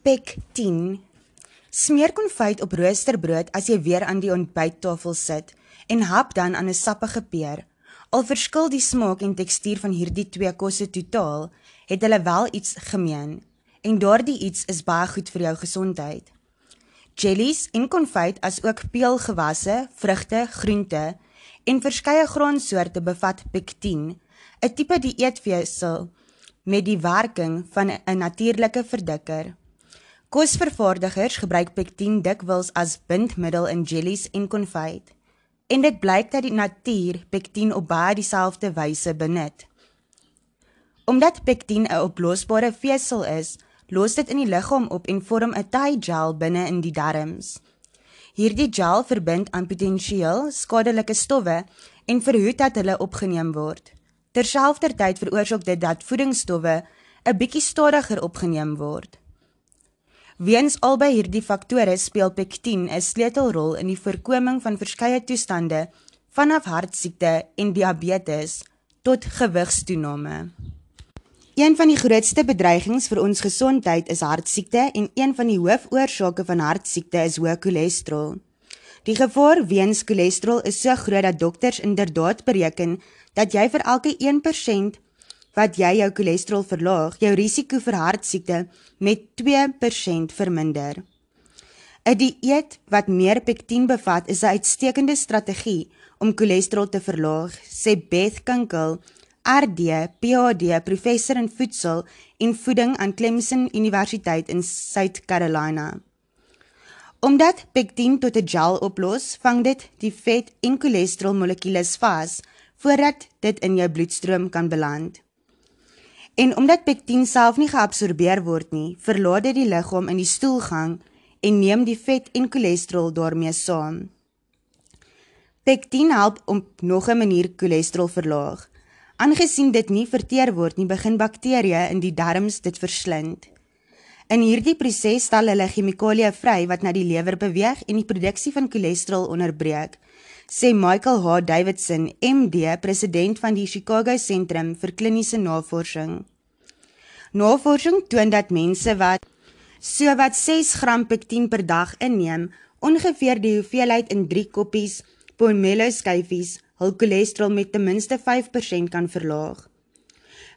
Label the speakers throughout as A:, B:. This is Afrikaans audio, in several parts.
A: Pectin. Smeer konfyt op roosterbrood as jy weer aan die ontbyttafel sit en hap dan aan 'n sappige peer. Al verskil die smaak en tekstuur van hierdie twee kosse totaal, het hulle wel iets gemeen en daardie iets is baie goed vir jou gesondheid. Jellies en konfyt asook peulgewasse, vrugte, groente en verskeie graansoorte bevat pektin, 'n tipe dieetvesel met die werking van 'n natuurlike verdikker. Kosvervaardigers gebruik pektin dikwels as bindmiddel in jellies en konfyt. En dit blyk dat die natuur pektin op baie dieselfde wyse benut. Omdat pektin 'n oplosbare vesel is, los dit in die liggaam op en vorm 'n Thai gel binne in die darmes. Hierdie gel verbind aan potensieel skadelike stowwe en verhoed dat hulle opgeneem word. Terselfdertyd veroorsaak dit dat voedingsstowwe 'n bietjie stadiger opgeneem word. Weens albei hierdie faktore speel pektin 'n sleutelrol in die voorkoming van verskeie toestande vanaf hartsiekte en diabetes tot gewigstoename. Een van die grootste bedreigings vir ons gesondheid is hartsiekte en een van die hoofoorsake van hartsiekte is hoë cholesterol. Die gevaar weens cholesterol is so groot dat dokters inderdaad bereken dat jy vir elke 1% wat jy jou cholesterol verlaag, jou risiko vir hartsiekte met 2% verminder. 'n Dieet wat meer pektin bevat, is 'n uitstekende strategie om cholesterol te verlaag, sê Beth Kinkel, RD, PhD, professor in voedsel en voeding aan Clemson Universiteit in South Carolina. Omdat pektin tot 'n gel oplos, vang dit die vet en cholesterol molekules vas voordat dit in jou bloedstroom kan beland. En omdat pektin self nie geabsorbeer word nie, verlaat dit die liggaam in die stoelgang en neem die vet en cholesterol daarmee saam. Pektin help om nog 'n manier cholesterol verlaag. Aangesien dit nie verteer word nie, begin bakterieë in die darmes dit verslind. In hierdie proses stel hulle chemikalieë vry wat na die lewer beweeg en die produksie van cholesterol onderbreek, sê Michael H Davidson, MD, president van die Chicago Sentrum vir Kliniese Navorsing. Navorsing toon dat mense wat so wat 6 gram pektin per dag inneem, ongeveer die hoeveelheid in 3 koppies pomelo skyfies hul cholesterol met ten minste 5% kan verlaag.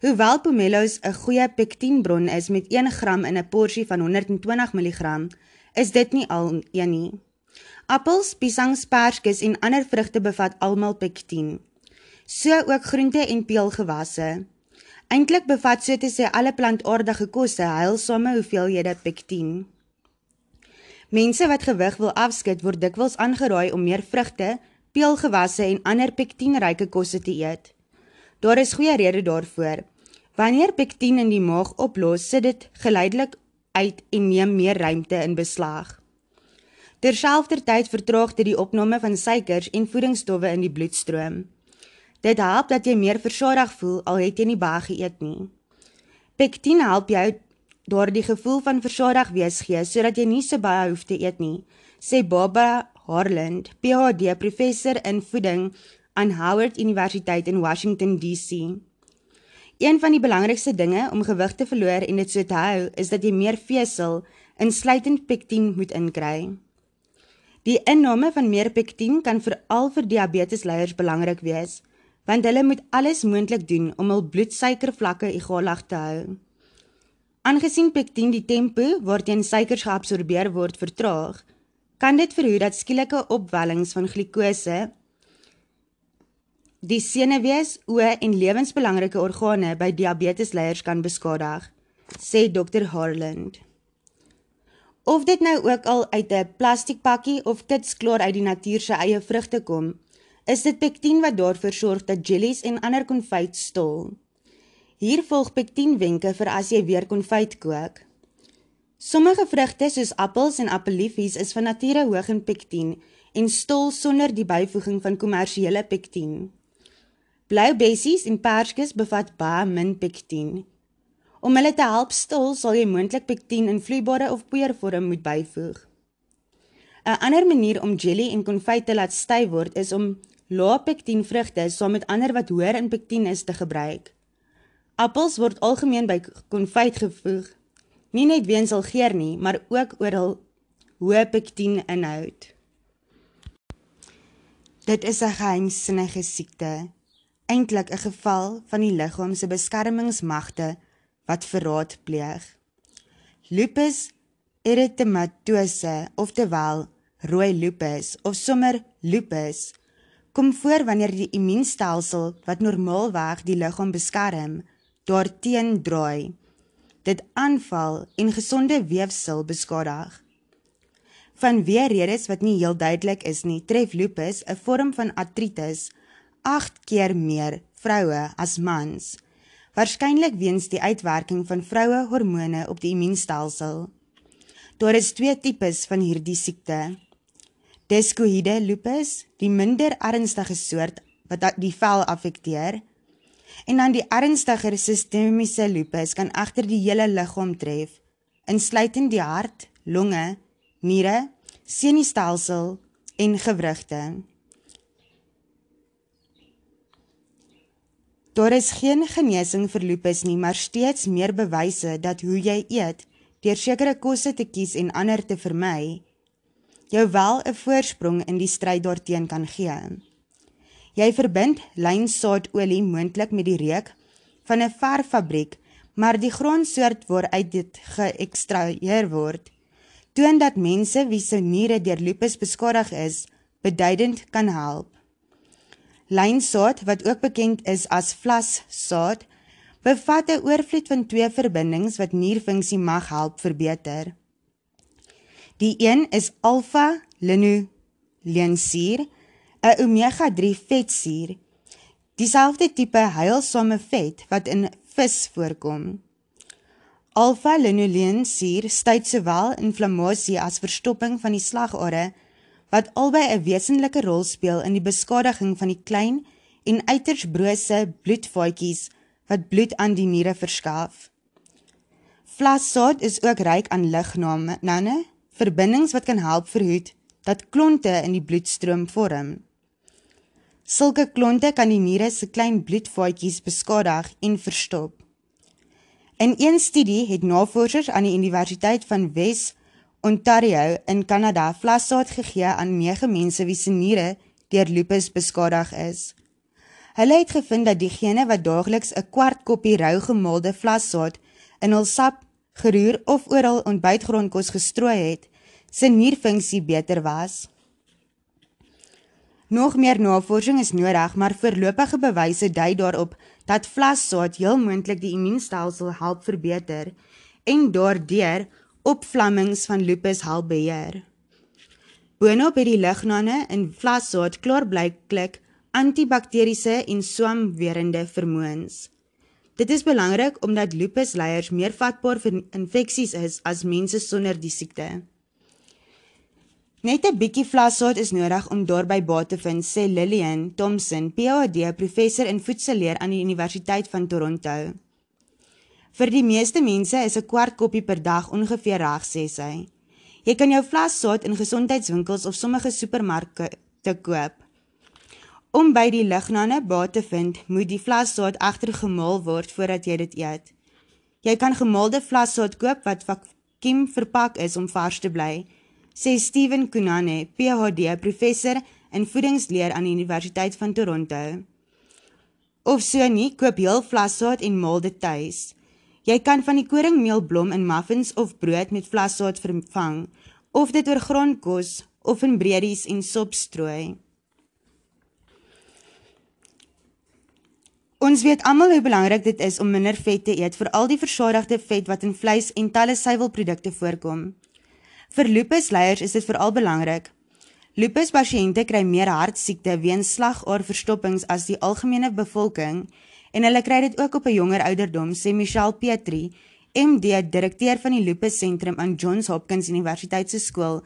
A: Hoewel pomelos 'n goeie pektinbron is met 1 gram in 'n porsie van 120 mg, is dit nie al een nie. Appels, piesangs, perskes en ander vrugte bevat almal pektin. So ook groente en peulgewasse. Eintlik bevat so te sê alle plantaardige kosse heilsame hoeveelhede pektin. Mense wat gewig wil afskud word dikwels aangeraai om meer vrugte, peulgewasse en ander pektinryke kosse te eet. Daar is goeie redes daarvoor. Wanneer pektin in die maag oplos, sit dit geleidelik uit en neem meer ruimte in beslag. Terselfdertyd vertraag dit die opname van suikers en voedingsstowwe in die bloedstroom. Dit help dat jy meer versadig voel al het jy nie baie geëet nie. Pektin help jou daardie gevoel van versadig wees gee sodat jy nie so baie hoef te eet nie, sê Barbara Harland, PhD professor in voeding aan Howard Universiteit in Washington DC. Een van die belangrikste dinge om gewig te verloor en dit so te hou, is dat jy meer vesel, insluitend pektin, moet inkry. Die inname van meer pektin kan veral vir diabetesleiers belangrik wees want hulle moet alles moontlik doen om hul bloedsuikervlakke egalig te hou. Aangesien pektin die tempo waarteen suikers geabsorbeer word vertraag, kan dit verhoed dat skielike opwellings van glikose die senuwees, oë en lewensbelangrike organe by diabetesleiers kan beskadig, sê Dr. Harland. Of dit nou ook al uit 'n plastiekpakkie of kitsklaar uit die natuur se eie vrugte kom, is dit pektin wat daarvoor sorg dat jellies en ander konfyt stol. Hier volg pektin wenke vir as jy weer konfyt kook. Sommige vrugte soos appels en appelliefies is van nature hoog in pektin en stol sonder die byvoeging van kommersiële pektin. Blou bessies en perskes bevat baie min pektin. Om hulle te help stol, sal jy moontlik pektin in vloeibare of poeiervorm moet byvoeg. 'n Ander manier om jelly en konfyt te laat styf word is om lae pektin vrugte saam met ander wat hoër in pektin is te gebruik. Appels word algemeen by konfyt gevoeg Nie net weens hul geur nie, maar ook oor hul hoë pektien inhoud. Dit is 'n geheimsinnige siekte, eintlik 'n geval van die liggaam se beskermingsmagte wat verraad pleeg. Lupus erythematose, oftewel rooi lupus of sommer lupus, kom voor wanneer die immuunstelsel wat normaalweg die liggaam beskerm, daarteen draai. Dit aanval en gesonde weefsel beskadig. Vanweë redes wat nie heel duidelik is nie, tref lupus, 'n vorm van artritis, 8 keer meer vroue as mans. Waarskynlik weens die uitwerking van vroue hormone op die immuunstelsel. Daar is twee tipes van hierdie siekte. Descoide lupus, die minder ernstige soort wat die vel affekteer, en dan die ernstiger sistemiese lupus kan egter die hele liggaam tref, insluitend die hart, longe, niere, senuistelsel en gewrigte. Daar is geen genesing vir lupus nie, maar steeds meer bewyse dat hoe jy eet, deur sekere kosse te kies en ander te vermy, jou wel 'n voorsprong in die stryd daarteen kan gee. Jy verbind lynsaadolie moontlik met die reuk van 'n verffabriek, maar die grondsoort waaruit dit geëkstraheer word, toon dat mense wie se niere deur lupus beskadig is, beduidend kan help. Lynsaad, wat ook bekend is as vlassaad, bevat 'n oorvloed van twee verbindings wat nierfunksie mag help verbeter. Die een is alfa-linolensuur, 'n omega-3 vetsuur, dieselfde tipe heilsame vet wat in vis voorkom. Alfa-linolensuur stuit sowel inflammasie as verstopping van die slagare wat albei 'n wesenlike rol speel in die beskadiging van die klein en uiters brose bloedvaatjies wat bloed aan die niere verskaf. Vlassaad is ook ryk aan ligname, nanne, verbindings wat kan help verhoed dat klonte in die bloedstroom vorm. Sulke klonte kan die niere se klein bloedvaatjies beskadig en verstop. In een studie het navorsers aan die Universiteit van Wes Ontario in Kanada vlassaad gegee aan 9 mense wie se niere deur lupus beskadig is. Hulle het gevind dat diegene wat daagliks 'n kwart koppie rou gemaalde vlassaad in hul sap geroer of oor hul ontbytgrondkos gestrooi het, se nierfunksie beter was. Nog meer navorsing is nodig, maar voorlopige bewyse dui daarop dat vlassaad heel moontlik die immuunstelsel help verbeter en daardeur opvlammings van lupus help beheer. Boonop het die lignane in vlassaad klaarblyklik antibakteriese en swamwerende vermoëns. Dit is belangrik omdat lupusleiers meer vatbaar vir infeksies is as mense sonder die siekte. Net 'n bietjie vlassaad is nodig om daarby baat te vind, sê Lillian Thompson, PhD, professor in voedselleer aan die Universiteit van Toronto. Vir die meeste mense is 'n kwart koppie per dag ongeveer reg, sê sy. Jy kan jou vlassaad in gesondheidswinkels of sommige supermarkte te koop. Om by die lignane baat te vind, moet die vlassaad egter gemaal word voordat jy dit eet. Jy kan gemaalde vlassaad koop wat vakuum verpak is om vars te bly, sê Steven Kunane, PhD, professor in voedingsleer aan die Universiteit van Toronto. Of so nie, koop heel vlassaad en maal dit tuis. Jy kan van die koringmeelblom in muffins of brood met vlassaad vervang, of dit oor grondkos of in bredies en sop strooi. Ons weet almal hoe belangrik dit is om minder vet te eet, veral die versadigde vet wat in vleis en talle suiwelprodukte voorkom. Vir lupusleiers is dit veral belangrik. Lupuspasiënte kry meer hartsiekte weens slagaarverstoppings as die algemene bevolking en hulle kry dit ook op 'n jonger ouderdom, sê Michelle Petrie, MD, direkteur van die Lupus Sentrum aan Johns Hopkins Universiteit se skool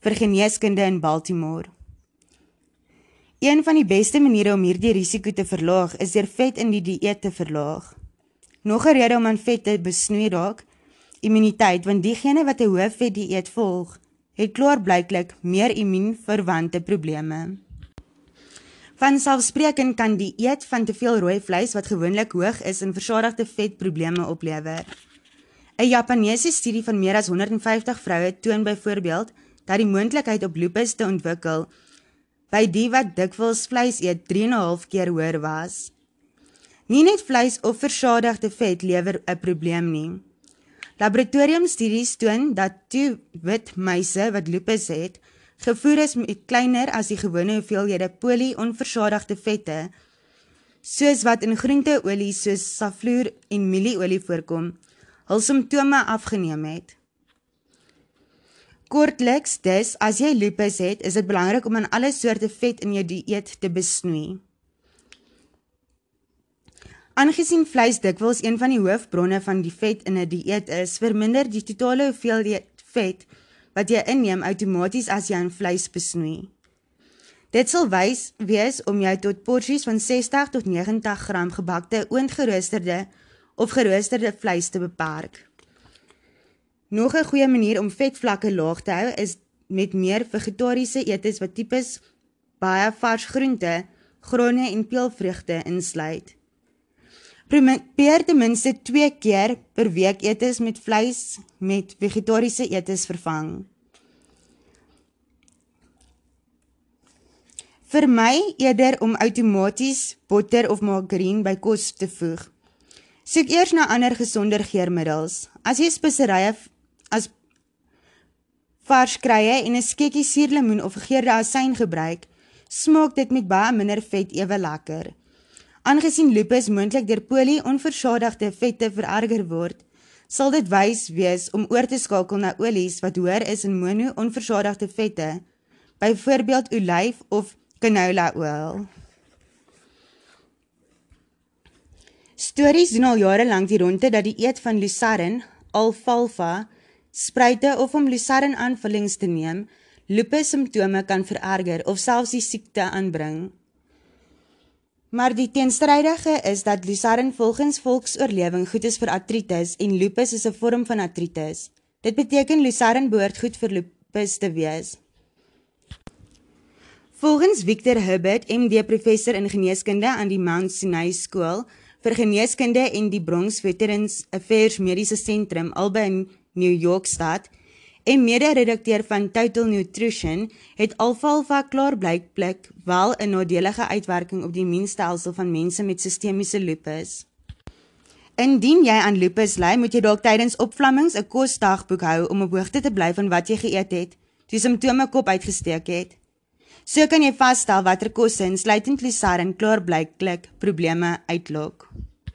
A: vir geneeskunde in Baltimore. Een van die beste maniere om hierdie risiko te verlaag is deur vet in die dieet te verlaag. Nog 'n rede om aan vet te besnoei raak, immuniteit, want diegene wat 'n hoë vet dieet volg, het klaarblyklik meer immuunverwante probleme. Van selfspreekend kan die eet van te veel rooi vleis wat gewoonlik hoog is in versadigde vet probleme oplewer. 'n Japaneese studie van meer as 150 vroue toon byvoorbeeld dat die moontlikheid op lupus te ontwikkel by die wat dikwels vleis eet 3.5 keer hoër was. Nie net vleis of versadigde vet lewer 'n probleem nie. Laboratoriumstudies toon dat toe wit muise wat lupus het, gevoer is met kleiner as die gewone hoeveelhede polyonversadigde vette, soos wat in groenteolie soos safloer en mielieolie voorkom, hul simptome afgeneem het. Kortliks dus, as jy lupus het, is dit belangrik om aan alle soorte vet in jou dieet te besnoei. Aangesien vleis dikwels een van die hoofbronne van die vet in 'n die dieet is, verminder die totale hoeveelheid vet wat jy inneem outomaties as jy aan vleis besnoei. Dit sal wys wees om jou tot porsies van 60 tot 90 gram gebakte oondgeroosterde of geroosterde vleis te beperk. Nog 'n goeie manier om vetvlakke laag te hou is met meer vegetariese eetes wat tipes baie vars groente, grane en peulvrugte insluit. Probeer ten minste 2 keer per week eetes met vleis met vegetariese eetes vervang. Vermy eerder om outomaties botter of margarine by kos te voeg. Soek eers na ander gesonder geurmiddels. As jy speserye as vars krye en 'n sketjie suurlemoen of gegeurde asyn gebruik, smaak dit met baie minder vet ewe lekker. Aangesien lupus moontlik deur polyonversadigde vette vererger word, sal dit wys wees om oor te skakel na olies wat hoër is in mono-onversadigde vette, byvoorbeeld olyf of canola oil. Stories doen al jare lank die ronde dat die eet van lucerne, alfalfa, spruite of om lucerne aanvullings te neem, lupus simptome kan vererger of selfs die siekte aanbring. Maar die teenstrydige is dat lucerne volgens volksoorlewing goed is vir artritis en lupus is 'n vorm van artritis. Dit beteken lucerne behoort goed vir lupus te wees. Volgens Victor Herbert, MD professor in geneeskunde aan die Mount Sinai skool vir geneeskunde en die Bronx Veterans Affairs Mediese Sentrum albei in New York stad en mede-redakteur van Total Nutrition het alfalfa klaarblykblik wel 'n nadelige uitwerking op die immuunstelsel van mense met sistemiese lupus. Indien jy aan lupus ly, moet jy dalk tydens opvlammings 'n kosdagboek hou om op hoogte te bly van wat jy geëet het, die simptome kop uitgesteek het. So kan jy vasstel watter kosse insluitend glyserin klaarblykblik probleme uitlok.